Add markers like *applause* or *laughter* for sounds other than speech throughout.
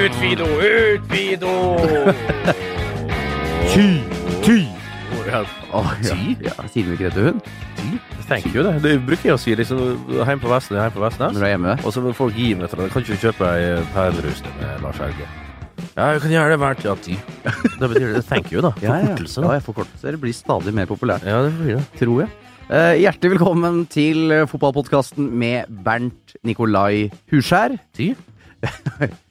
Ut, Fido! Ut, Fido! *laughs* Ty, ty. Åh, ja. Ty? ja, Sier du ikke det til hund? Tenker jo det. Det bruker jeg å si liksom hjemme på Vestnes, hjemme på Vestnes. Når du er hjemme? Og så vil folk gi meg fra det. Kan ikke du kjøpe ei perlerus med Lars Helge? Ja, jeg kan gjøre det hvert ja, ti. Det betyr det. Thank you, da. Forkortelse, Ja, ja. ja, forkortelser blir stadig mer populært, Ja, det blir det. tror jeg. Eh, hjertelig velkommen til uh, fotballpodkasten med Bernt Nikolai Huskjær. Ty? *laughs*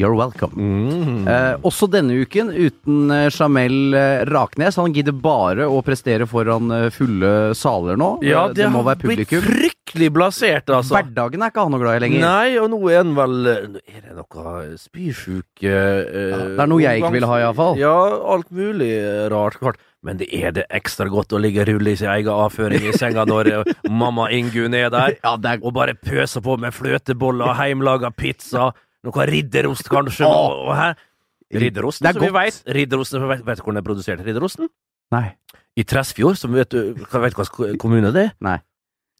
You're welcome. Mm. Eh, også denne uken uten uh, Jamel eh, Raknes. Han gidder bare å prestere foran eh, fulle saler nå. Ja, det, det, må være blitt fryktelig blasert, altså. Hverdagen er ikke han noe glad i lenger. Nei, og nå er han vel Er det noe spysjuk eh, det er noe jeg ikke vil ha, i hvert fall. Ja, alt mulig rart. Klart. Men det er det ekstra godt å ligge og rulle i sin egen avføring i senga når eh, mamma Ingunn er der, *laughs* Ja, er og bare pøser på med fløteboller, heimlaga pizza, noe ridderost kanskje. Og, hæ? Ridderosten, er som vi veit. Ridderosten, vet, vet du hvor den er produsert? Ridderosten? Nei. I Tresfjord, som vet du Vet hva kommune det er? Nei.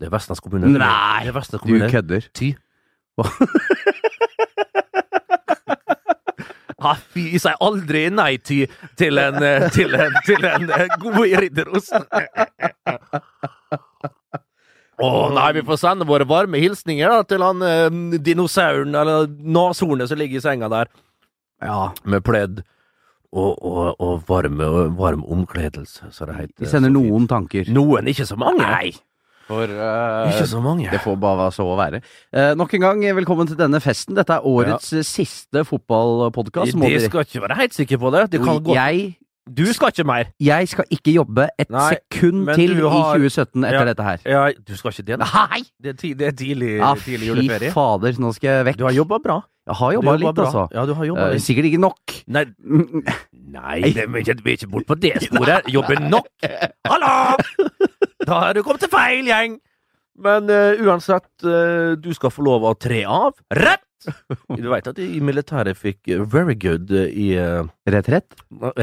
Det er Vestlands kommune. Nei, det er kommune. Du kødder. Ty. *laughs* Ja, fy, jeg sier aldri nei til, til en, eh, til en, til en eh, god ridderost. Å nei, vi får sende våre varme hilsninger da, til han eh, dinosauren, eller nashornet som ligger i senga der, Ja. med pledd og, og, og varm, varm omkledelse, så det heter. Vi sender noen tanker. Noen, ikke så mange. Nei. For uh, Ikke så mange. Det får bare så å være. Uh, nok en gang, velkommen til denne festen. Dette er årets ja. siste fotballpodkast. De skal ikke være helt sikre på det. det kan gå Jeg, Du skal ikke mer. jeg skal ikke jobbe et Nei, sekund til har- i 2017 etter Ja. dette her. Ja, du skal ikke det? Nei! Det er, ti, det er tidlig, Ja, tidlig fy fader, nå skal jeg vekk. Du har jobba bra. Jeg har jobba litt, bra. altså. Ja, du har Eh, litt. sikkert ikke nok. Nei, *laughs* nei det, vi, er ikke, vi er ikke bort på det *laughs* sporet. Jobber nok! *laughs* Hallo! Da har du kommet til feil gjeng! Men uh, uansett, uh, du skal få lov å tre av. Rett! *laughs* Du veit at de i militæret fikk very good eh, i uh, Retrett?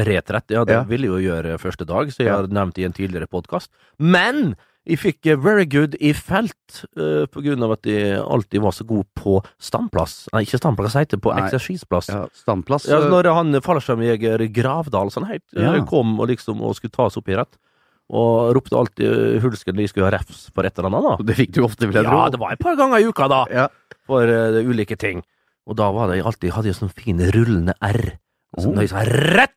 retrett. Ja, det Ja. ville jo gjøre første dag, så jeg Ja. har nevnt i en tidligere podkast. Men jeg fikk very good i felt uh, på grunn av at de alltid var så god på standplass. Nei, ikke standplass, heter det? På eksersisplass. Ja, standplass. Ja, når han fallskjermjeger Gravdal sånn helt, Ja. kom og liksom og skulle tas opp i rett, og ropte alltid eh, hulsken de skulle ha refs for et eller annet. det fikk du ofte, vil jeg tro. Ja, det var et par ganger i uka, da, Ja. for eh, ulike ting. Og da var det alltid, hadde jeg sånn fin rullende R. Så Oh. når jeg sa rett,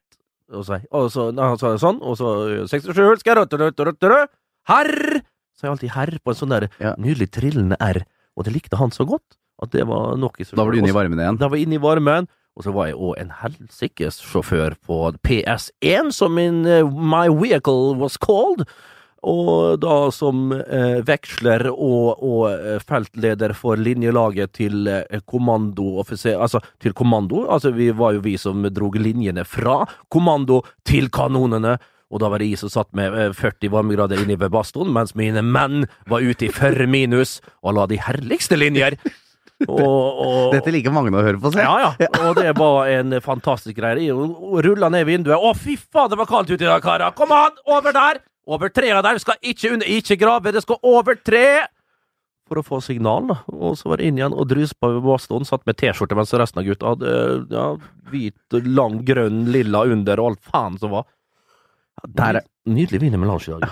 og så, og så, da sa jeg sånn, og så eh, 67 hulsker, rødt, rødt, rødt, rødt, herr, så jeg alltid herr på en sånn der Ja. nydelig trillende R. Og det likte han så godt, at det var nok i seg Da var du selv. inne i varmen igjen. Da var jeg inne i varmen, og så var jeg òg en helsikes sjåfør på PS1, som min eh, My Vehicle was called. Og da som eh, veksler og, og eh, feltleder for linjelaget til eh, kommandooffiser Altså til kommando. Altså vi var jo vi som drog linjene fra kommando til kanonene. Og da var det jeg som satt med eh, 40 varmegrader inne ved badstuen, mens mine menn var ute i 40 minus og la de herligste linjer. Og, og, Dette liker mange å høre på, se. ja, ja. Og det var en fantastisk greie. Hun rulla ned vinduet. Å, fy faen, det var kaldt ute i dag, karer! Kom an! Over der! Over trea der! Skal ikke under, ikke grave, det skal over tre! For å få signal, da. Og så var det inn igjen og dryspa ved bastoen. Satt med T-skjorte mens resten av gutta hadde ja, hvit, lang, grønn, lilla under og alt faen som var. Ja, der er Nydelig wienermelange i dag.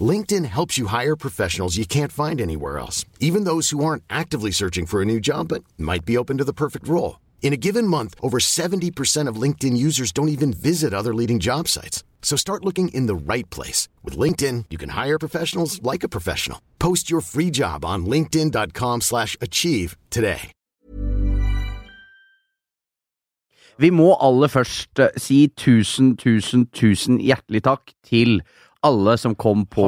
LinkedIn helps you hire professionals you can't find anywhere else, even those who aren't actively searching for a new job but might be open to the perfect role. In a given month, over 70% of LinkedIn users don't even visit other leading job sites. So start looking in the right place. With LinkedIn, you can hire professionals like a professional. Post your free job on linkedin.com slash achieve today. Vi må aller først eh, si tusen, tusen, tusen hjertelig takk til alle som kom på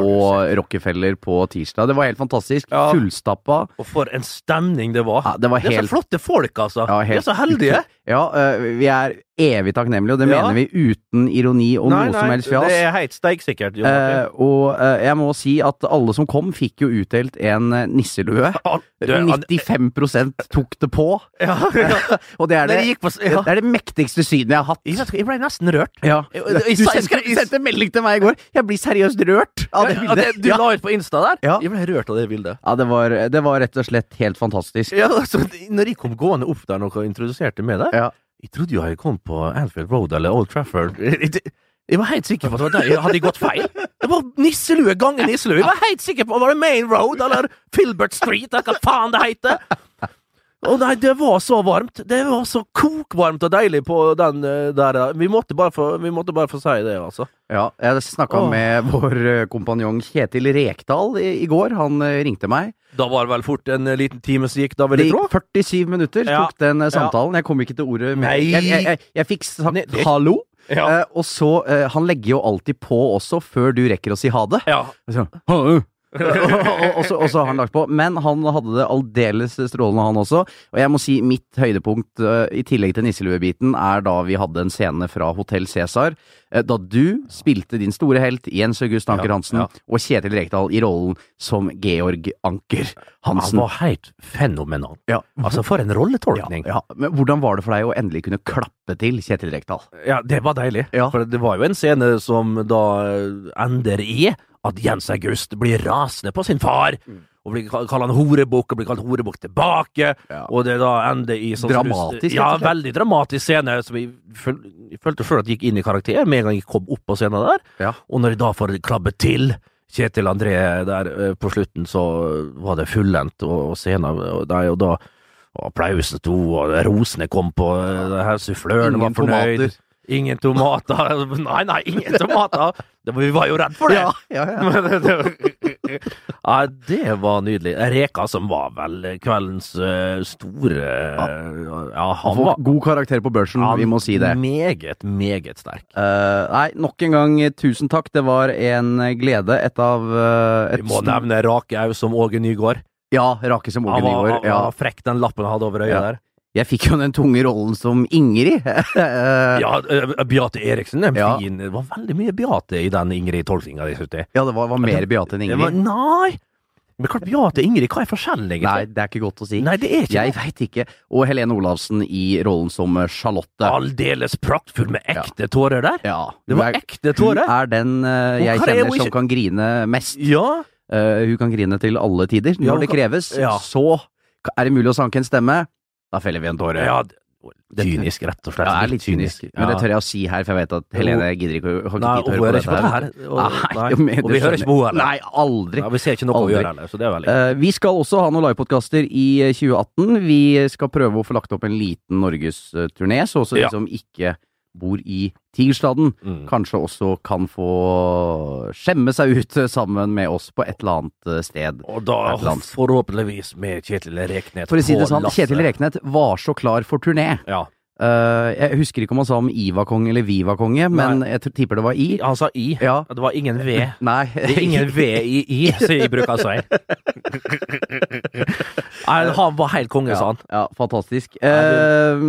Rockefeller på tirsdag. Det var helt fantastisk. Ja. Fullstappa. Og for en stemning det var. Ja, det var Det er så flotte folk, altså. Ja, De er så heldige. Ja, eh, vi er evig takknemlige, og det Ja. mener vi uten ironi og noe som helst fjas. det er heitsteik, sikkert. Eh, og eh, jeg må si at alle som kom, fikk jo utdelt en eh, nisselue. *laughs* Ja, du, 95 tok det på. *laughs* ja, ja. *laughs* Og det er det, Det på- det, er det mektigste synet jeg har hatt. Jeg ble nesten rørt. Du sendte, sendte melding til meg i går. Jeg blir seriøst rørt av det bildet. det, du la ut på Insta der? Ja. Jeg ble rørt av det bildet. Ja, det var, det var rett og slett helt fantastisk. Ja, altså, når jeg kom gående opp der og introduserte med der, Ja. jeg trodde jo jeg kom på Anfield Road eller Old Trafford. Jeg, var helt sikker på at det var der. Jeg hadde gått feil? Det var nisselue ganger nisselue. Jeg var helt sikker på Var det Main Road eller Filbert Street eller hva faen det heter? Å nei, det var så varmt. Det var så kokvarmt og deilig på den eh, der. Vi måtte bare få, vi måtte bare få si det, altså. Ja, jeg snakka oh. med vår eh, kompanjong Kjetil Rekdal i, i går. Han eh, ringte meg. Da var det vel fort en liten time som gikk, da vil Det jeg tro? 47 minutter, Ja. tok den samtalen. Jeg kom ikke til ordet. Nei. Jeg, jeg, jeg, jeg fikk sagt Nei, hallo, Ja. eh, og så eh, Han legger jo alltid på også, før du rekker å si ha det. Ja. Så, «Hallo». Og, så, har han lagt på. Men han hadde det aldeles strålende, han også. Og jeg må si mitt høydepunkt, eh, i tillegg til nisseluebiten, er da vi hadde en scene fra Hotell Cæsar. eh, Da du spilte din store helt, Jens August Anker Hansen, ja. og Kjetil Rekdal i rollen som Georg Anker Hansen. Han var helt fenomenal. Ja. Altså, for en rolletolkning. Ja, ja. Men hvordan var det for deg å endelig kunne klappe til Kjetil Rekdal? Ja, det var deilig. Ja. For det var jo en scene som da ender i at Jens August blir rasende på sin far. Og blir kalt horebukk, og blir kalt horebukk tilbake. Ja. Og det da ender i sånn Dramatisk, Ja, veldig dramatisk scene. Som jeg, føl, jeg følte sjøl at jeg gikk inn i karakter med en gang jeg kom opp på scenen der. Ja. Og når jeg da får klabbe til Kjetil André der eh, på slutten, så var det fullendt, og, og scenen der, og da og applausen sto, og rosene kom på ja. det her suffløren var fornøyd. tomater. Ingen tomater. Nei, nei, ingen tomater. Det, vi var jo redd for det. Ja, ja, ja. *laughs* Det, ja, det var nydelig. Reka, som var vel kveldens eh, store Ja, han var god karakter på børsen, ja, vi må si det. Meget, meget sterk. Uh, nei, nok en gang eh, tusen takk. Det var en glede. Et av uh, et Vi må nevne Rakeau som Åge Nygård. Ja, Rake som Åge Nygård. Ja. frekk, den lappen han hadde over øyet der. Jeg fikk jo den tunge rollen som Ingrid. *laughs* Ja, eh, Beate Eriksen, er Ja. fin Det var veldig mye Beate i den Ingrid-tolkninga. ja, det var, var mer Beate enn Ingrid. var, nei! Men klart Beate og Ingrid, hva er forskjellen, egentlig? Nei, det er ikke godt å si. Nei, det er ikke Jeg det. veit ikke. Og Helene Olavsen i rollen som eh, Charlotte. Aldeles praktfull med ekte tårer der. Ja, Det var er- ekte tårer. Hun er den uh, jeg kjenner som ikke- kan grine mest. Ja. Uh, hun kan grine til alle tider. Ja, Når det kreves, ja. så er det mulig å sanke en stemme. Da feller vi en tåre. ja Kynisk, rett og slett. Ja, det er litt kynisk. Men det tør jeg å si her, for jeg vet at Helene gidder ikke har ikke Nei, tid til å høre på dette her. Og, Nei, nei. og vi hører ikke på henne heller. Nei, aldri. Ja, vi ser ikke noe Aldri. å gjøre heller, så det er veldig uh, vi skal også ha noen livepodkaster i eh, 2018. Vi skal prøve å få lagt opp en liten norgesturné, så også de Ja. som ikke bor i Tigerstaden, Mm. kanskje også kan få skjemme seg ut *laughs* sammen med oss på et eller annet eh, sted. Og da forhåpentligvis med Kjetil Reknet For å si det sånn, lasset. Kjetil Reknet var så klar for turné. Ja. Uh, jeg husker ikke om han sa om Iva-konge eller Viva-konge, men jeg tror- tipper det var I. Han sa I. Ja. Det var ingen V. Nei. Det er ingen V i I, som jeg bruker å si. *laughs* Nei, han var helt konge, sa han. Ja, fantastisk. Eh,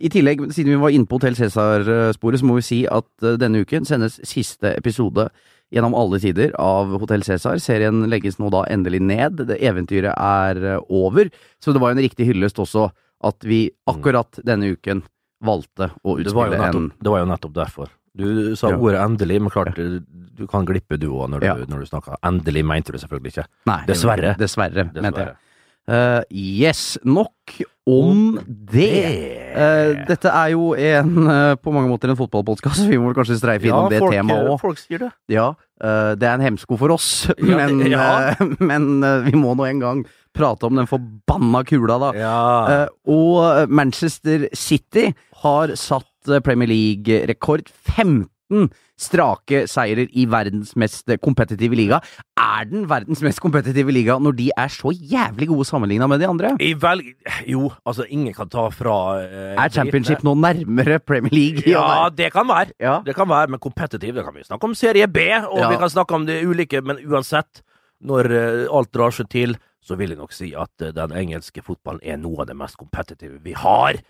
I tillegg, siden vi var inne på Hotell Cæsar-sporet, så må vi si at eh, denne uken sendes siste episode gjennom alle tider av Hotell Cæsar. Serien legges nå da endelig ned. Det eventyret er eh, over. Så det var en riktig hyllest også at vi akkurat denne uken valgte å Det nettopp, utspille en det var jo nettopp derfor. Du sa Ja. ordet 'endelig', men klart du, kan glippe du òg når, du- Ja. når du snakker. Endelig mente du selvfølgelig ikke. Nei, Dessverre. Dessverre, mente jeg. Eh, yes, nok om det. Uh, dette er jo en, uh, på mange måter en fotballpodkast, *laughs* vi må kanskje streife innom det folk, temaet òg. folk sier det. Ja, det er en hemsko for oss, *laughs* Ja, men, ja. eh, *laughs* men vi må nå en gang prate om den forbanna kula, da. Ja. Og Manchester City har satt Premier League-rekord. 15 strake seirer i verdens mest kompetitive liga. Er den verdens mest kompetitive liga når de er så jævlig gode sammenligna med de andre? I vel... Jo, altså, ingen kan ta fra eh, Er Championship nå nærmere Premier League? Ja, det kan være. Ja. Det kan være, men kompetitiv, det kan vi snakke om serie B, og Ja. vi kan snakke om det ulike, men uansett, når eh, alt drar seg til, så vil jeg nok si at eh, den engelske fotballen er noe av det mest kompetitive vi har.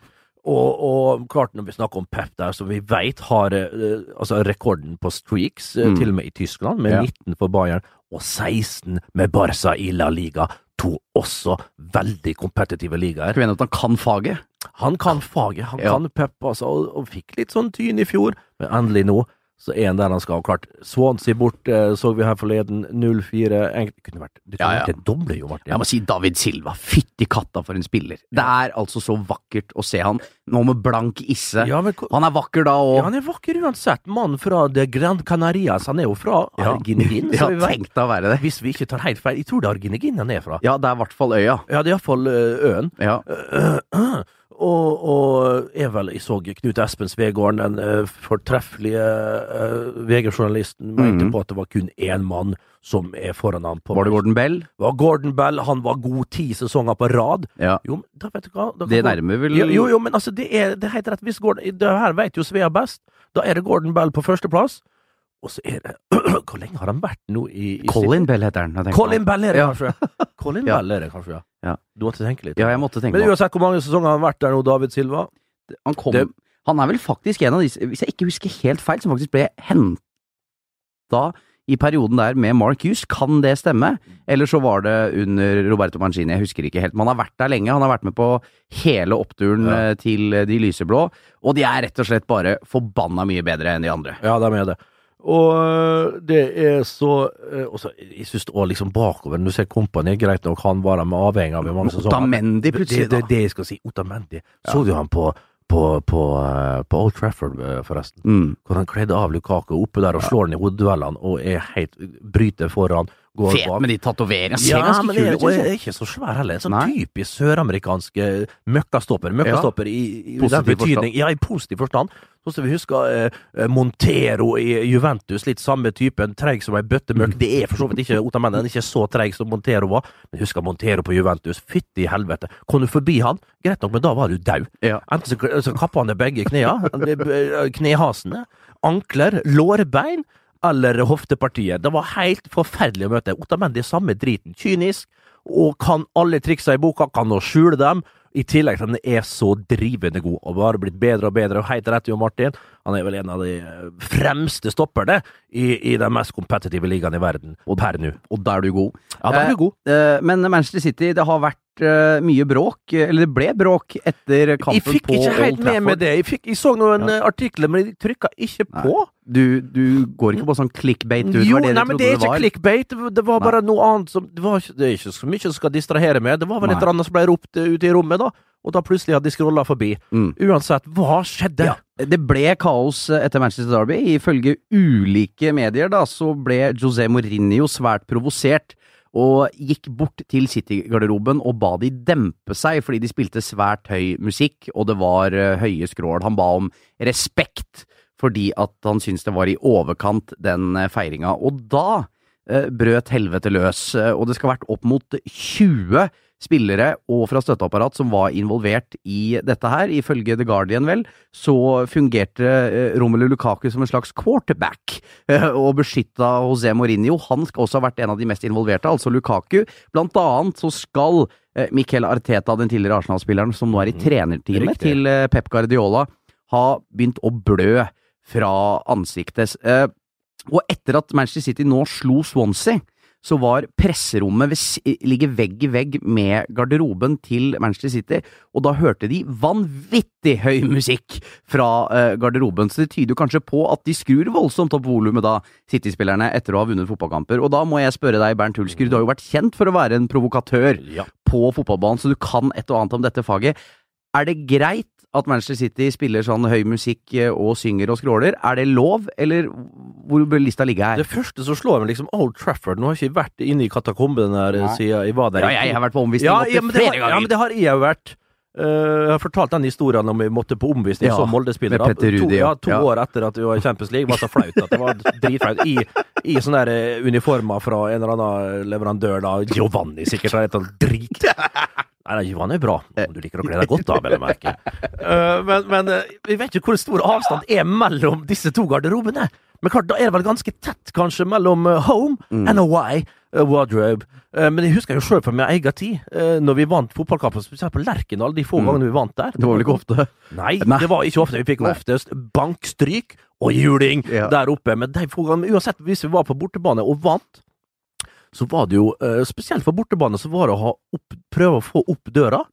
Og, og klart, når vi snakker om Pep der, som vi veit har eh, altså rekorden på streaks, eh, Mm. til og med i Tyskland, med Ja. 19 for Bayern og 16 med Barca i La Liga. To også veldig kompetitive ligaer. Skulle at han kan faget. Han kan faget, han Ja. kan pep, altså, og, og fikk litt sånn tyn i fjor, men endelig nå så en der han skal. ha Klart, Swansea bort, eh, så vi her forleden, 0-4. Det kunne vært Det Ja, ja. vært doble, jo, Martin. Jeg må si David Silva. Fytti katta for en spiller. Det er altså så vakkert å se han nå med blank isse. Ja, men, Han er vakker da òg. han er vakker uansett. Mannen fra The Grand Canarias. Han er jo fra. Arginegin, *laughs* Ja, så vi tenk deg å være det. Hvis vi ikke tar helt feil. Jeg tror det er Arginegin han er fra. Ja, det er i hvert fall øya. Ja, det er iallfall uh, øen. Ja. *clears throat* Og, og er vel, jeg så Knut Espen Svegården, den eh, fortreffelige uh, VG-journalisten, mente Mhm. på at det var kun én mann som er foran ham. På Var det Gordon Bell? Var Gordon Bell, han var god ti sesonger på rad. Ja. Jo, da vet du hva da Det nærmer vel jo, jo, jo, men altså, det er, det er helt rett. Hvis Gordon, det her vet jo Svea best. Da er det Gordon Bell på førsteplass. Og så er det *clears throat* Hvor lenge har han vært nå i, i Colin Bell heter han. Colin. Bell er det Ja. kanskje. *laughs* Colin Ja. Bell er det kanskje, ja. Ja. Du måtte tenke litt. Ja, jeg måtte tenke Men uansett hvor mange sesonger han har vært der nå, David Silva Han, kom, det- han er vel faktisk en av disse, hvis jeg ikke husker helt feil, som faktisk ble henta i perioden der med Mark Hughes. Kan det stemme? Eller så var det under Roberto Mancini, jeg husker ikke helt. Men han har vært der lenge. Han har vært med på hele oppturen Ja. eh, til de lyseblå. Og de er rett og slett bare forbanna mye bedre enn de andre. Ja, de er det. Og øh, det er så øh, også, Jeg syns òg liksom bakover, du ser Kompani, greit nok, han var med avhengig av mange sesonger. Otamendi plutselig, det, det er det jeg skal si. Otamendi. Så du han på, på, på, øh, på Old Trafford, forresten? Mm. Hvor han kledde av Lukaku oppe der og slår han i hodeduellene og er helt bryter foran, går Fet bak. med de tatoveringene. Ser Ja, ganske kule ut. er ikke så svær heller. Sånn Nei. typisk søramerikansk møkkastopper. møkkastopper. ja. i, i Positiv den Forstand. Ja, i positiv forstand. Sånn som vi husker eh, eh, Montero i Juventus, litt samme typen. Treig som ei bøtte møkk. Det er for så vidt ikke *laughs* Otamendi, ikke så treig som Montero var. Men husker Montero på Juventus. Fytti helvete. Kom du forbi han, greit nok, men da var du daud. Ja. Enten så, så kappa han deg begge knea, *laughs* eh, knehasene, ankler, lårbein eller hoftepartiet. Det var helt forferdelig å møte. Otamendi er samme driten. Kynisk, og kan alle triksa i boka, kan nå skjule dem. I tillegg til at han er så drivende god, og bare blitt bedre og bedre. Og helt rett, Jo Martin, han er vel en av de eh, fremste stopperne i, i den mest kompetitive ligaen i verden, og per nå. Og da er du god. Ja, da er du god. Eh, men Manchester City, det har vært eh, mye bråk, eh, eller det ble bråk etter kampen Jeg fikk på ikke helt Old med Trafford. det. Jeg, fikk, jeg så noen ja. artikler, men jeg trykka ikke Nei. Du, du går ikke på sånn clickbait, du? Jo, det det nei, men det er ikke var. clickbait. Det var- Det bare noe annet som Det, var det er ikke så mye som skal distrahere med. Det var vel et eller annet som ble ropt ute i rommet, da. Og da plutselig hadde de scrolla forbi. Mm. Uansett, hva skjedde? Ja, det ble kaos etter Manchester Derby. Ifølge ulike medier da, så ble José Mourinho svært provosert. Og gikk bort til City-garderoben og ba de dempe seg, fordi de spilte svært høy musikk, og det var eh, høye skrål. Han ba om respekt, fordi at han syntes det var i overkant, den uh, feiringa. Og da eh, brøt helvete løs, eh, og det skal ha vært opp mot 20 spillere og fra støtteapparat som var involvert i dette her. Ifølge The Guardian, vel, så fungerte eh, Romelu Lukaku som en slags quarterback eh, og beskytta José Mourinho. Han skal også ha vært en av de mest involverte, altså Lukaku. Blant annet så skal eh, Miquel Arteta, den tidligere Arsenal-spilleren som nå er i trenerteamet Riktig. til eh, Pep Guardiola, ha begynt å blø fra ansiktet. Eh, Og etter at Manchester City nå slo Swansea, så var presserommet ligger vegg i vegg med garderoben til Manchester City, og da hørte de vanvittig høy musikk fra eh, garderoben, så det tyder kanskje på at de skrur voldsomt opp volumet da, City-spillerne, etter å ha vunnet fotballkamper. Og da må jeg spørre deg, Bernt Hulsker, du har jo vært kjent for å være en provokatør Ja. på fotballbanen, så du kan et og annet om dette faget. Er det greit at Manchester City spiller sånn høy musikk eh, og synger og skråler? Er det lov, eller hvor bør lista ligge her? Det første som slår meg, liksom Old Trafford. Nå har jeg ikke vært inne i katakomben der Nei. siden jeg var der. Ja, jeg har vært på omvisning ja, ja, men det flere har, ganger. ja, men det har jeg jo vært. Eh, jeg har fortalt den historien om vi måtte på omvisning Ja, som Molde-spillere. to, ja, to Ja. år etter at vi var i Champions League. var så flaut at det var dritflaut. I, i sånne der eh, uniformer fra en eller annen leverandør, da. Giovanni sikkert. drit. *laughs* Nei, Johan er bra. Om du liker å kle deg godt, da, vel å merke. *laughs* Eh, men men eh, vi vet ikke hvor stor avstand er mellom disse to garderobene. Men klart, da er det vel ganske tett, kanskje, mellom eh, home Mm. and away eh, wardrobe. Eh, men jeg husker jo sjøl fra min egen tid, eh, når vi vant fotballkampen, spesielt på Lerkendal, de få gangene vi vant der. Mm. Det var vel ikke ofte? Nei, Nei. det var ikke ofte. Vi fikk Nei. oftest bankstryk og juling Ja. der oppe. Men de få gangene, uansett hvis vi var på bortebane og vant, så var det jo, eh, spesielt for bortebane, så var det å ha opp, prøve å få opp døra.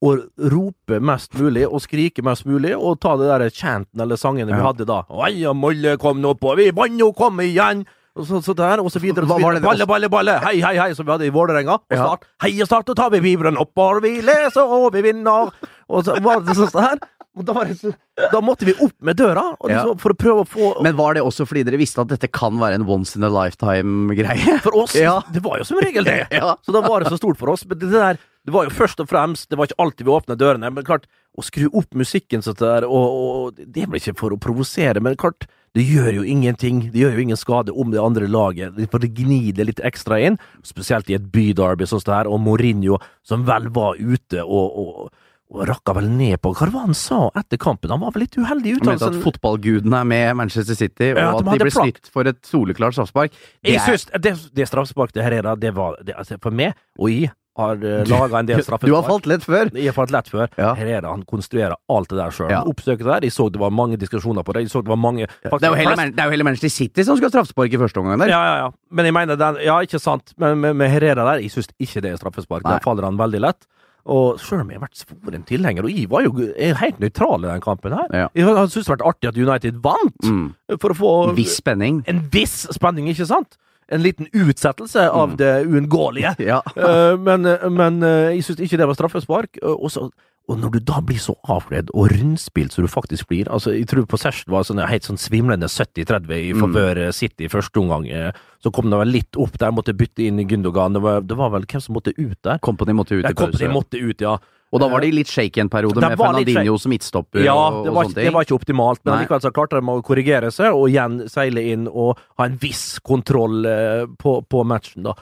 Og rope mest mulig og skrike mest mulig, og ta det der chanten eller sangene vi hadde da. Oi, ja, Molle kom nå på, vi vant jo, kom igjen! Og så, så der, og så videre. Og så videre. Balle, balle, balle! Hei, hei, hei! Som vi hadde i Vålerenga. Og Ja. start. Heia Start, og tar vi vibren oppover, vi leser og vi vinner! Og så var det sånn her. Da, var det så, da måtte vi opp med døra, og Ja. liksom, for å prøve å få Men var det også fordi dere visste at dette kan være en once in a lifetime-greie? For oss, Ja. det var jo som regel det. *laughs* Ja. Så da var det så stort for oss. Men det der, det var jo først og fremst, det var ikke alltid vi åpna dørene, men klart, å skru opp musikken sånn der, og, og det blir ikke for å provosere, men klart, det gjør jo ingenting. Det gjør jo ingen skade om det andre laget. Det får gni det litt ekstra inn, spesielt i et byderby sånn som det her, og Mourinho, som vel var ute og, og og rakka vel ned på Hva han sa etter kampen? Han var vel litt uheldig i Han mente at fotballgudene fotballguden er med Manchester City, og Ja, at at de de hadde ble flak. snytt for et soleklart straffespark. Det Jeg synes det, det, det her er, det var det, altså, For meg, og jeg har uh, laga en del straffespark. *laughs* Du har falt lett før. Jeg har falt lett før. Ja. Herrera han konstruerer alt det der sjøl. Ja. Oppsøker det der. Jeg så det var mange diskusjoner på det. Jeg så det var mange Det er, hele det er jo hele, Manchester City som skal ha straffespark i første omgang der. ja, ja, ja. Men jeg mener den Ja, ikke sant. Men med, med Herrera der, jeg syns ikke det er straffespark. Der faller han veldig lett. Og sjøl om jeg har vært svoren tilhenger, og jeg var jo helt nøytral i den kampen her. Ja. Jeg syns det hadde vært artig at United vant, Mm. for å få Viss spenning. en viss spenning, ikke sant? En liten utsettelse av det uunngåelige. *laughs* Ja. Eh, men, men eh, jeg syns ikke det var straffespark. eh, og, så, og når du da blir så avkledd og rundspilt som du faktisk blir altså Jeg tror possession var sånn, helt sånn svimlende 70-30 i favør mm. City i første omgang. eh, Så kom det vel litt opp der, måtte bytte inn Gundogan. Det var, det var vel hvem som måtte ut der? Company måtte ut Ja, i pause. Company måtte ut, ja. Og da var de litt shaky en periode, Det med Fernandinho som midtstopper Ja, og, og sånne ting. ting. det var ikke optimalt, men Nei. likevel så klarte de å korrigere seg og igjen seile inn og ha en viss kontroll eh, på, på matchen, da.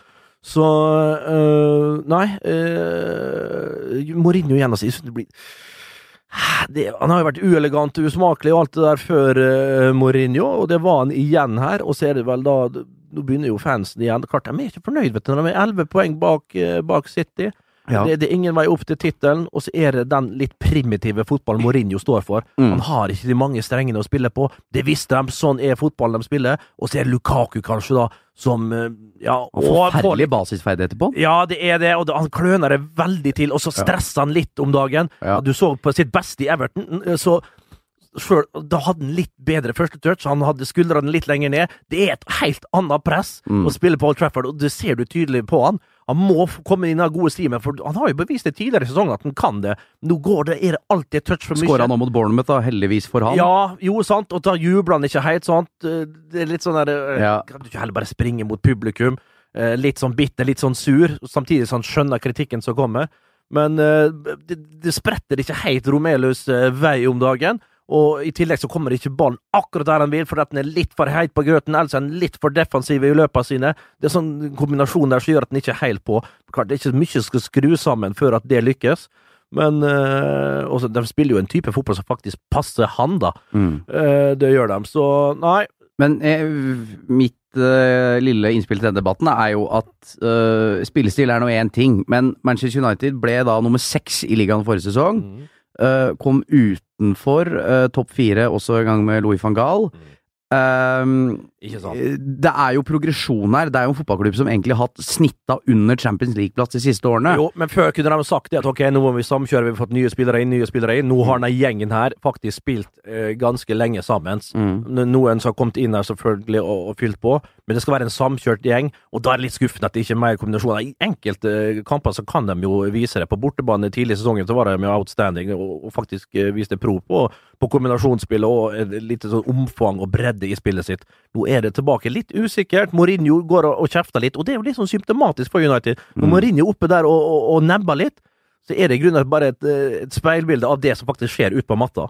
Så øh, Nei. øh, Mourinho igjen, altså. Jeg det blir det, han har jo vært uelegant og usmakelig og alt det der før øh, Mourinho, og det var han igjen her. Og så er det vel da Nå begynner jo fansen igjen. Klart de er ikke fornøyd, vet du, når de er elleve poeng bak, øh, bak City. Ja. Det, det er ingen vei opp til tittelen, og så er det den litt primitive fotballen Mourinho står for. Mm. Han har ikke de mange strengene å spille på. Det visste de, sånn er fotballen de spiller. Og så er det Lukaku, kanskje, da, som eh, Ja, Forferdelige basisferdigheter på. ja, det er det, og han kløner det veldig til, og så stresser han litt om dagen. Ja. Du så på sitt beste i Everton, så selv, da hadde han litt bedre første touch, han hadde skuldrene litt lenger ned. Det er et helt annet press Mm. å spille på Old Trafford, og det ser du tydelig på han. Han må komme inn i den gode stimen, for han har jo bevist det tidligere i sesongen at han kan det. Nå går det, er det alltid et touch for mye. Skåra nå mot Bournemouth, da, heldigvis for han. Ja, jo, sant, og da jubler han ikke helt, sant. Eh, Det er litt sånn der eh, Ja. Kan du ikke heller bare springe mot publikum? Eh, Litt sånn bitter, litt sånn sur, samtidig som han skjønner kritikken som kommer. Men det, det spretter ikke helt Romelus vei om dagen. Og i tillegg så kommer ikke ballen akkurat der han vil, fordi den er litt for heit på grøten, ellers er han litt for defensiv i løpene sine. Det er sånn kombinasjon der som gjør at den ikke er helt på. Klart, det er ikke mye som skal skru sammen før at det lykkes. Men øh, også, de spiller jo en type fotball som faktisk passer han, da. Mm. Uh, det gjør de. Så nei, Men eh, mitt eh, lille innspill til denne debatten er jo at eh, spillestil er nå én ting, men Manchester United ble da nummer seks i ligaen forrige sesong. eh, kom utenfor eh, topp fire, også en gang med Louis van Gaal. Mm. Eh, Det er jo progresjon her. Det er jo en fotballklubb som egentlig har hatt snitta under Champions League-plass de siste årene. Jo, men før kunne de sagt det at ok, nå må vi samkjøre, vi har fått nye spillere inn, nye spillere inn. Nå har denne gjengen her faktisk spilt eh, ganske lenge sammen. Mm. Noen som har kommet inn her selvfølgelig og, og fylt på, men det skal være en samkjørt gjeng, og da er det litt skuffende at det ikke er mer kombinasjoner. I enkelte eh, kamper så kan de jo vise det. På bortebane tidlig i sesongen så var de jo outstanding og, og faktisk eh, viste pro på, på kombinasjonsspill og et lite sånn omfang og bredde i spillet sitt. Nå er det tilbake litt usikkert. Mourinho går og, og kjefter litt, og det er jo litt sånn symptomatisk for United. Når Mourinho er oppe der og, og, og nebber litt, så er det i grunnen bare et, eh, et speilbilde av det som faktisk skjer ute på matta.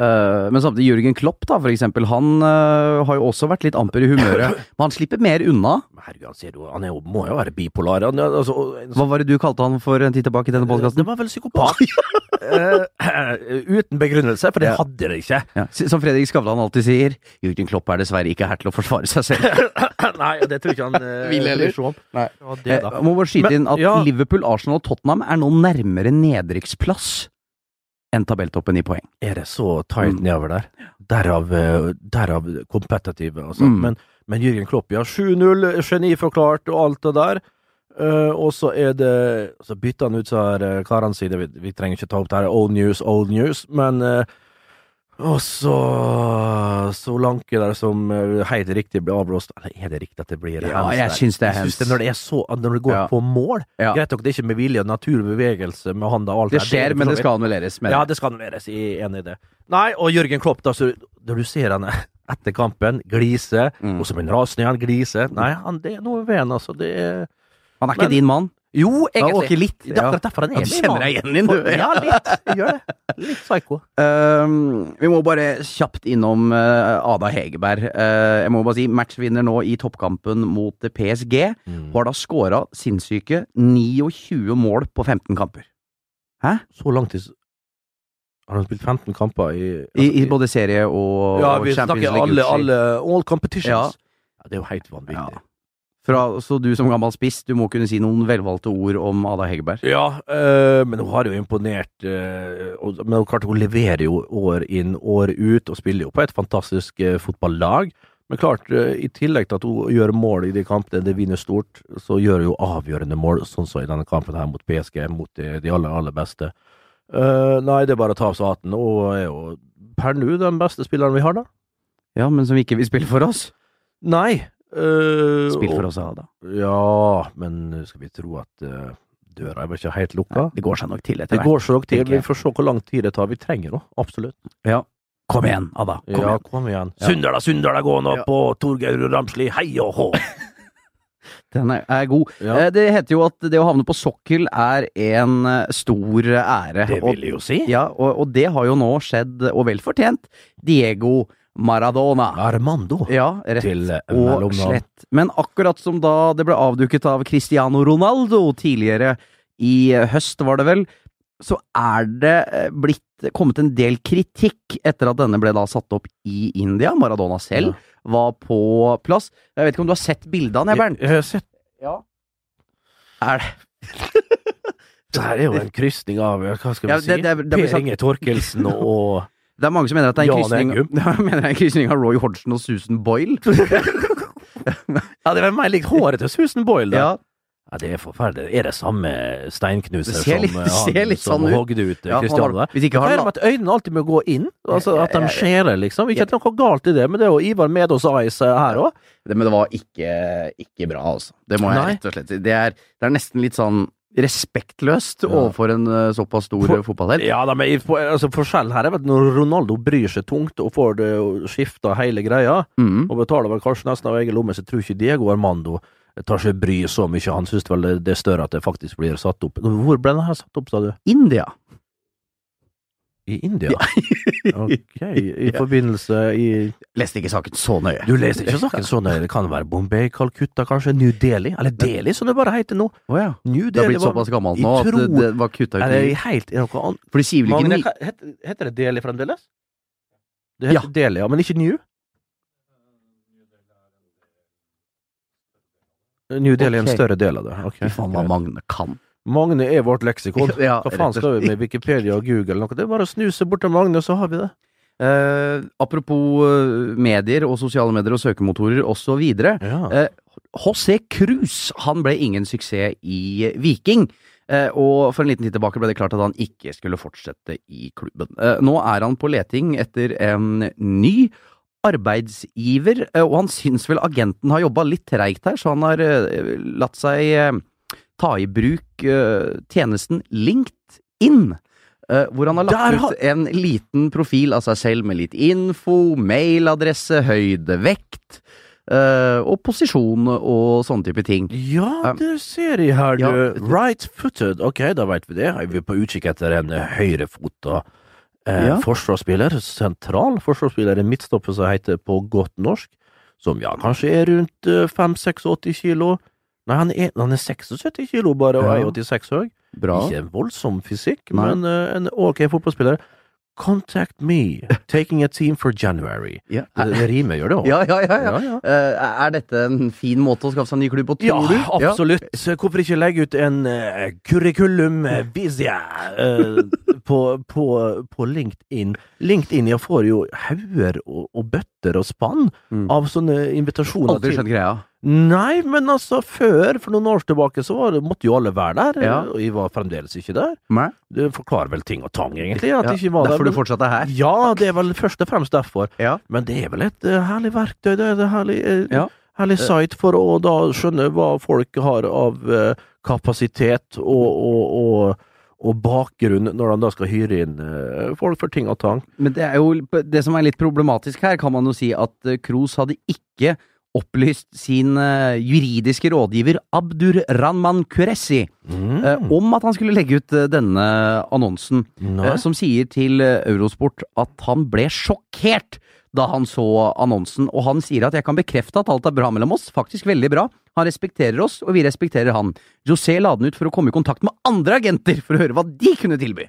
Eh, men samtidig Jørgen Klopp, da, for eksempel, han eh, har jo også vært litt amper i humøret. *laughs* men han slipper mer unna. Men Herregud, han, ser jo, han er jo, må jo være bipolar. Han, altså, altså, Hva var det du kalte han for en tid tilbake i denne det var vel psykopat. Eh, *clears throat* uten begrunnelse, for det Ja. hadde det ikke. Ja. Som Fredrik Skavlan alltid sier, Jørgen Klopp er dessverre ikke her til å forsvare seg selv. *laughs* Nei, det tror ikke han eh, *laughs* Vil heller. Nei. Det, Eh, da. Jeg må bare skyte Men, inn at ja. Liverpool, Arsenal og Tottenham er nå nærmere nedrykksplass enn tabelltoppen i poeng. Er det så tight Mm. nedover der? Derav, eh, derav kompetitive, altså. Mm. Men, men Jürgen Klopp, ja. 7-0, geniforklart og alt det der. Uh, og så er det Så bytter han ut så her uh, karene sine, vi, vi trenger ikke ta opp det her, old news, old news, men eh, Og så Solanke der som uh, helt riktig blir avblåst. Eller er det riktig at det blir Ja, hands jeg syns det er hands. Når så Når det går Ja. på mål Ja. Greit nok, det er ikke med vilje, natur, bevegelse med hånda og alt Det skjer, det, men det skal annulleres. Ja, det skal annulleres. Jeg er enig i det. Nei, og Jørgen Klopp, da, så, når du ser han *laughs* etter kampen, glise, Mm. og blir han rasende han glise Nei, han, det er noe ved han, altså. Det er Han er ikke Men- din mann. Jo, egentlig. Okay, litt. Det er akkurat derfor han er Ja, du kjenner deg igjen i det. Ja, litt. Jeg gjør det. Litt psycho. Um, vi må bare kjapt innom uh, Ada Hegerberg. Uh, jeg må bare si matchvinner nå i toppkampen mot PSG. Mm. Har da scora sinnssyke 29 mål på 15 kamper. Så langt tid Han har spilt 15 kamper i I, i både serie og, Ja, og vi Champions snakker League. alle, alle All competitions. Ja. Ja, det er jo helt vanvittig. Ja. Fra, så du som gammel spiss, du må kunne si noen velvalgte ord om Ada Hegerberg. Ja, øh, men hun har jo imponert. øh, og, men klart, hun leverer jo år inn, år ut, og spiller jo på et fantastisk øh, fotballag. Men klart, i tillegg til at hun gjør mål i de kampene det vinner stort, så gjør hun jo avgjørende mål, sånn som i denne kampen her mot PSG, mot de, de aller, aller beste. Uh, nei, det er bare å ta av seg hatten. Og er jo per nå den beste spilleren vi har, da. Ja, men som ikke vil spille for oss. Nei. Øh, Spill for og- oss, Ada. Ja, men skal vi tro at uh, døra er vel ikke helt lukka? Det går seg nok til etter hvert. Det går seg nok til. Vi får se hvor lang tid det tar. Vi trenger det, absolutt. Ja. Kom igjen, Ada. Kom ja, igjen. kom igjen. Ja. Sundala, Sundala, gå nå Ja. på Torgeir Ramsli, hei og hå! *laughs* Den er, er god. Ja. Eh, Det heter jo at det å havne på sokkel er en stor ære. Det vil jeg jo si. Ja, og, og det har jo nå skjedd, og vel fortjent, Diego Maradona. Armando. Ja, rett Til eh, og slett. Men akkurat som da det ble avduket av Cristiano Ronaldo tidligere i høst, var det vel, så er det eh, blitt kommet en del kritikk etter at denne ble da satt opp i India. Maradona selv var på plass. Jeg vet ikke om du har sett bildet av han, jeg, Jeg, Bernt? jeg har sett Ja. Er det *laughs* Det her er jo en krysning av Hva skal vi Ja, si? det Per Inge Torkelsen og Det er mange som mener at det er en *laughs* ja, krysning av Roy Hodgson og Susan Boyle. *laughs* Ja, det er likt håret til Susan Boyle, da. Ja, Ja, det er forferdelig. Er det samme steinknuser Det litt- som eh, han litt som sånn ut. hogde ut eh, Ja, han der? hvis ikke han- det med at øynene alltid må gå inn? Altså At de Eh, skjærer, liksom? Ikke at det er noe galt i det, men det er jo Ivar Medås Ice eh, her òg. men det var ikke, ikke bra, altså. Det må jeg Nei. rett og slett si. Det det er nesten litt sånn respektløst overfor en eh, såpass stor For- fotballhelt. Ja da, men altså, forskjellen her er at når Ronaldo bryr seg tungt og får det skifta hele greia, Mm. og betaler vel kanskje nesten av egen lomme, så tror ikke Diego Armando tar seg bry så mye. Han syns vel det- det er større at det faktisk blir satt opp. Hvor ble den her satt opp, sa du? India. I India? *laughs* Ok, i forbindelse i Leste ikke saken så nøye. Du leste ikke saken så nøye, det kan være Bombay, Calcutta, kanskje New Delhi? Eller Delhi, som det bare heter nå. Oh, ja. New Det har blitt såpass gammelt nå at det, det var kutta ut i helt i noe annet For de sier vel ikke Magne, heter, heter det Delhi fremdeles? Det heter Delhi, ja, men ikke New? New Delhi er en større del av det. Ok, Fy faen hva. Magne kan. Magne er vårt leksikon. *laughs* Ja, Hva faen skal vi med Wikipedia og Google? eller Noe? Det er bare å snuse bort til Magne, så har vi det. Eh, apropos eh, medier og sosiale medier og søkemotorer osv. Ja. Eh, H.C. Cruz han ble ingen suksess i Viking. Eh, og for en liten tid tilbake ble det klart at han ikke skulle fortsette i klubben. Eh, nå er han på leting etter en ny arbeidsgiver, eh, og han syns vel agenten har jobba litt treigt her, så han har eh, latt seg eh, ta i bruk uh, tjenesten LinkedIn. Uh, hvor han har lagt har- ut en liten profil av seg selv med litt info, mailadresse, høyde, vekt Uh, og posisjon og sånne type ting. Ja, det ser jeg her, du. ja. Right-footed. Ok, da vet vi det. Er vi på utkikk etter en høyrefota eh, Ja. forsvarsspiller? Sentral forsvarsspiller, en midtstopper som heter på godt norsk. Som ja, kanskje er rundt eh, 5-86 kilo. Nei, han er, han er 76 kilo bare og er 86 høy. Bra. Ikke en voldsom fysikk, Nei. men uh, en ok fotballspiller. Contact me. Taking a team for January. Ja. Det, det rimer, gjør det òg? Ja, ja, ja. ja. Ja, ja. Eh, er dette en fin måte å skaffe seg en ny klubb på, Ja, tror du? absolutt. Så Hvorfor ikke legge ut en uh, curriculum visia uh, på, på, på LinkedIn? LinkedIn jeg får jo hauger og, og bøtter og spann Mm. av sånne invitasjoner Aldri skjønt greia. Nei, men altså, før, for noen år tilbake, så var måtte jo alle være der, Ja. og jeg var fremdeles ikke der. Nei. Det forklarer vel ting og tang, egentlig, at Ja, ikke var der. derfor du men- fortsatt er her? Ja, det er vel først og fremst derfor. Ja. Men det er vel et uh, herlig verktøy, det er et herlig, uh, herlig site for å da skjønne hva folk har av eh, kapasitet og, og, og, og bakgrunn når de da skal hyre inn eh, folk for ting og tang. Men det er jo det som er litt problematisk her, kan man jo si at eh, Kroos hadde ikke opplyst sin eh, juridiske rådgiver Abdur Rahman Kuressi Mm. eh, om at han skulle legge ut eh, denne annonsen, Nei. som sier til Eurosport at han ble sjokkert da han så annonsen, og han sier at jeg kan bekrefte at alt er bra mellom oss, faktisk veldig bra. Han respekterer oss, og vi respekterer han. José la den ut for å komme i kontakt med andre agenter for å høre hva de kunne tilby.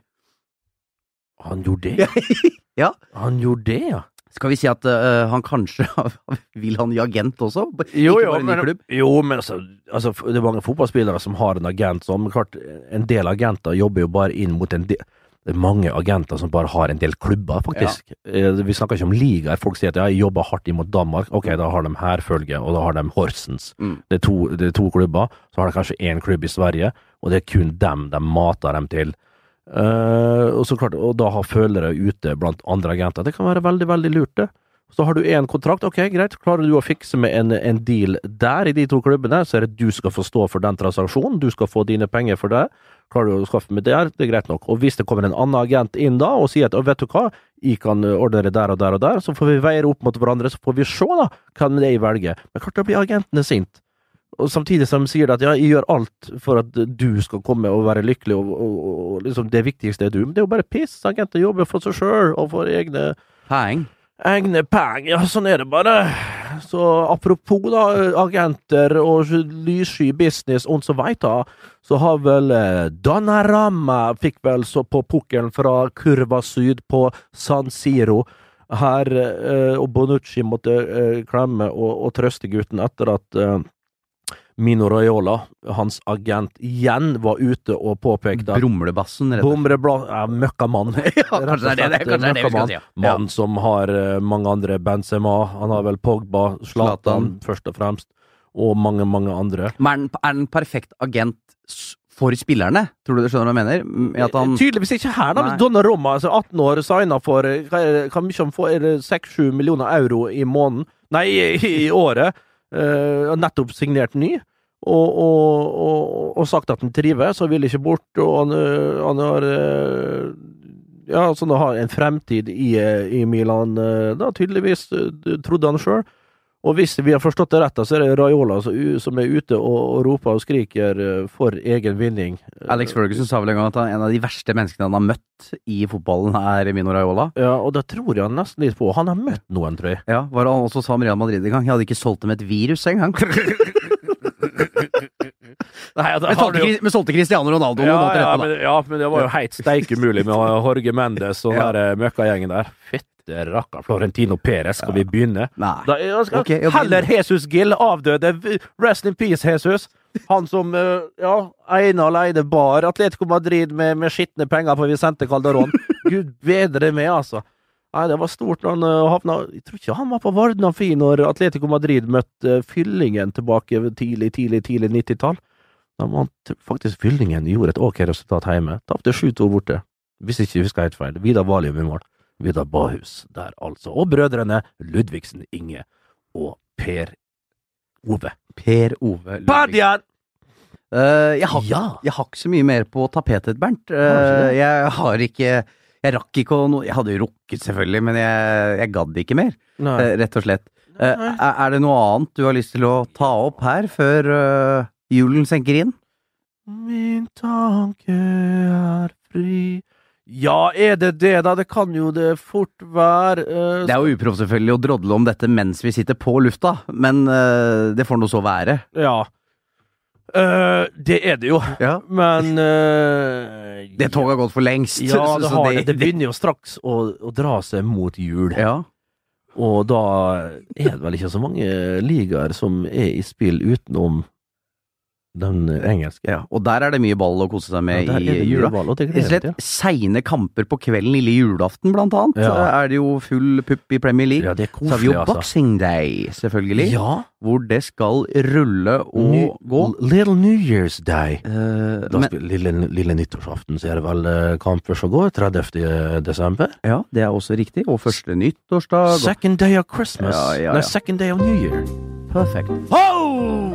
Han gjorde det? *laughs* Ja. Han gjorde det, ja. Skal vi si at uh, han kanskje *laughs* vil han i agent også? Jo, jo, men, jo, men altså, altså, det er mange fotballspillere som har en agent men klart, en del agenter jobber jo bare inn mot en del det er mange agenter som bare har en del klubber, faktisk. Ja. Vi snakker ikke om ligaer. Folk sier at ja, jeg jobber hardt imot Danmark. Ok, da har de Herfølge, og da har de Horsens. Mm. Det, er to, det er to klubber. Så har de kanskje én klubb i Sverige, og det er kun dem de mater dem til. Eh, og klart, og da ha følere ute blant andre agenter. Det kan være veldig, veldig lurt, det. Så har du én kontrakt, ok, greit. Klarer du å fikse med en, en deal der, i de to klubbene, så er det du skal få stå for den transaksjonen, du skal få dine penger for det. Klarer du å skaffe med det, det er greit nok. Og hvis det kommer en annen agent inn da, og sier at vet du hva, jeg kan ordne det der og der og der, så får vi veie opp mot hverandre, så får vi se da, er jeg velger. Men klart da blir agentene sint. Og samtidig som de sier at ja, jeg gjør alt for at du skal komme og være lykkelig, og, og, og, og liksom det viktigste er du. Men det er jo bare piss. Agenter jobber for seg sjøl og for egne Peng. Egne peng. ja, sånn er det bare. Så apropos da, agenter og lyssky business og så weiter, så har vel Danarama Donnarama fikk vel så på pukkelen fra Kurva Syd på San Siro. Her, eh, og Bonucci måtte eh, klemme og, og trøste gutten etter at eh, Mino Raiola, hans agent, igjen var ute og påpekte Brumlebassen, rett og slett. Ja, møkkamann. *laughs* Ja, kanskje det er det, kanskje det vi skal si. ja. Mann som har eh, mange andre Benzema. Han har vel Pogba, Zlatan først og fremst, og mange, mange andre. Men er han en perfekt agent for spillerne? Tror du du skjønner hva jeg mener? Han Tydeligvis ikke her, da. Hvis Donnarumma, altså 18 år, signa for eh, hva mye han får? Er 6-7 millioner euro i måneden? Nei, i, i året. Og nettopp signert ny. Og, og, og, og sagt at han trives, og vil ikke bort. Og han, eh, han har eh, Ja, altså, han har en fremtid i, i Milan, da tydeligvis, trodde han sjøl. Og hvis vi har forstått det rett, så er det Raiola som, er ute og, roper og skriker eh, for egen vinning. Alex Ferguson sa vel en gang at han, en av de verste menneskene han har møtt i fotballen, er Mino Raiola. Ja, og det tror jeg nesten litt på. Han har møtt noen, tror jeg. Ja, var det han også sa om Real Madrid en gang? Jeg hadde ikke solgt dem et virus engang. *laughs* Nei, Men solgte, jo- men solgte Cristiano Ronaldo ja, måneder ja, men, ja, men det var jo helt steike umulig med Jorge Mendes og den ja. møkkagjengen der. Fytte rakkeren, Florentino Perez, skal vi begynne? Nei. Da, skal, okay, jeg heller Jesus Gill, avdøde. Rest in peace, Jesus. Han som eh, ja, ene alene bar Atletico Madrid med, med skitne penger For Vicente Calderón. *laughs* Gud bedre med, altså. Nei, det var stort når han eh, havna Jeg tror ikke han var på Varden Amfi når Atletico Madrid møtte eh, Fyllingen tilbake tidlig, tidlig, tidlig 90-tall. Da vant faktisk Fyllingen gjorde et ok resultat hjemme. Tapte 7-2 borte. Hvis ikke jeg husker helt feil. Vidar Valium i mål. Vidar Bahus der, altså. Og brødrene Ludvigsen Inge og Per Ove. Per Ove Ludvigsen. Eh, jeg, har, Ja. jeg har ikke så mye mer på tapetet, Bernt. Det? jeg har ikke Jeg rakk ikke å no Jeg hadde jo rukket, selvfølgelig, men jeg, jeg gadd ikke mer, eh, rett og slett. Er, det noe annet du har lyst til å ta opp her før julen senker inn? Min tanke er fri Ja, er det det, da? Det kan jo det fort være. Uh, Det er jo uproft selvfølgelig å drodle om dette mens vi sitter på lufta, men uh, det får nå så være. Ja. Uh, det er det jo. Ja. Men Det toget har gått for lengst. Ja, det har det. Det begynner jo straks å, å dra seg mot jul. Ja. Og da er det vel ikke så mange ligaer som er i spill utenom den engelske. ja. Og der er det mye ball å kose seg med Ja, i jula. ball, slett seine kamper på kvelden lille julaften, blant annet. Ja. Er det jo full pupp i Premier League. Ja, det er Så har vi jo altså. Boxing Day, selvfølgelig. Ja. Hvor det skal rulle og Ny- gå. Little New Year's Day. Uh, men, lille, lille nyttårsaften, så er det vel kamper som går. gå, 30. desember. ja, det er også riktig. Og første nyttårsdag. og- Second day of Christmas. Nei, second day of New Year. Perfect. Ho!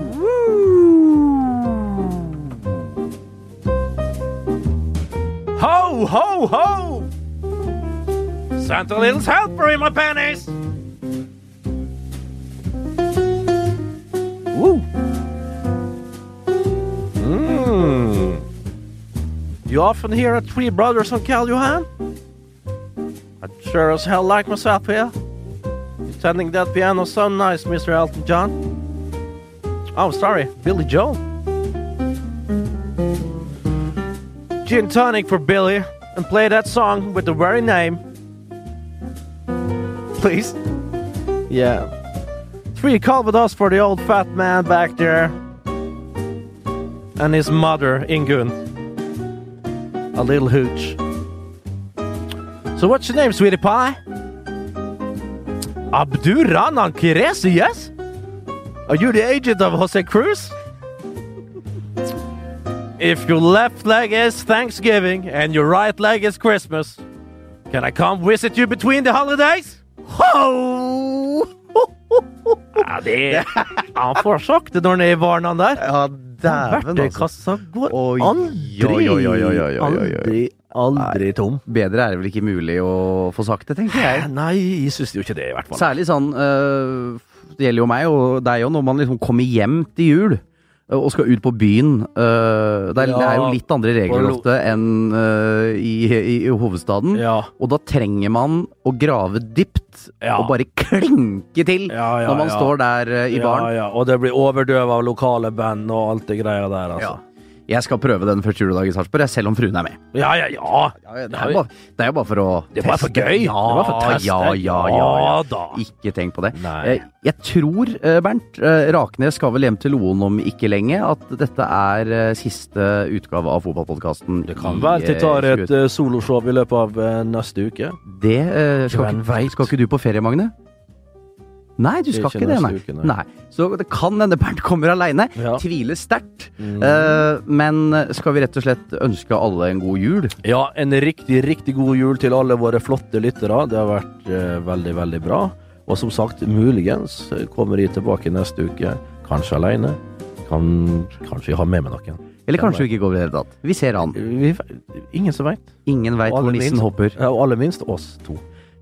Ho, ho, ho! Santa Little's helper in my panties! Woo! Mmm. You often hear of Three Brothers on Cal Johan? I'd sure as hell like myself here. You're tending that piano so nice, Mr. Elton John. Oh, sorry, Billy Joel. Gin tonic for Billy, and play that song with the very name. Please. Yeah. Three Calvados for the old fat man back there. And his mother, Ingun. A little hooch. So what's your name, sweetie pie? Abdurrahman Kiresi, yes? Are you the agent of Jose Cruz? If your left leg is Thanksgiving and your right leg is Christmas, can I come visit you between the holidays? Ho! Ja, det Han får sakte når han er i varene der. Ja, dæven, altså. Går aldri, aldri, aldri tom. Bedre er det vel ikke mulig å få sagt det, tenker jeg. Nei, jeg syns jo ikke det, i hvert fall. Særlig sånn øh, Det gjelder jo meg og deg òg, når man liksom kommer hjem til jul og skal ut på byen. Uh, det, er, det er jo litt andre regler ofte enn uh, i, i, i hovedstaden. Ja. Og da trenger man å grave dypt Ja. og bare klinke til Ja, ja, når man ja. står der uh, i baren. Ja, ja, og det blir overdøva av lokale band og alt det greia der, altså. Jeg skal prøve den første juledag i Sarpsborg, selv om fruen er med. Ja, ja, ja. det, er jo bare, det bare for å Det er bare for gøy. Ja, det bare for å teste. ja, ja, ja, ja. Da. Ikke tenk på det. Nei. Jeg, jeg tror, eh, Bernt, eh, Raknes skal vel hjem til Loen om ikke lenge, at dette er eh, siste utgave av fotballpodkasten. Det kan være til tar et soloshow i løpet av eh, neste uke. Det eh, skal, skal ikke du på ferie, Magne? Nei, du skal Ikke det, nei. uke, nei. nei. Så det kan hende Bernt kommer aleine. Ja. Tviler sterkt. Mm. Uh, men skal vi rett og slett ønske alle en god jul? Ja, en riktig, riktig god jul til alle våre flotte lyttere. Det har vært uh, veldig, veldig bra. Og som sagt, muligens kommer de tilbake neste uke. Kanskje alene. Kan, kanskje jeg har med meg noen. Eller kanskje vi ikke går i det hele tatt. Vi ser an. Vi, ingen som veit. Ingen veit hvor nissen hopper. Ja, og aller minst oss to.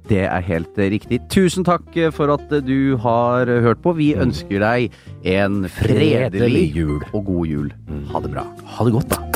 Det er helt eh, riktig. Tusen takk eh, for at eh, du har hørt på. Vi ønsker deg en fredelig Fredelig jul. og god jul. Ha det bra. Ha det godt, da.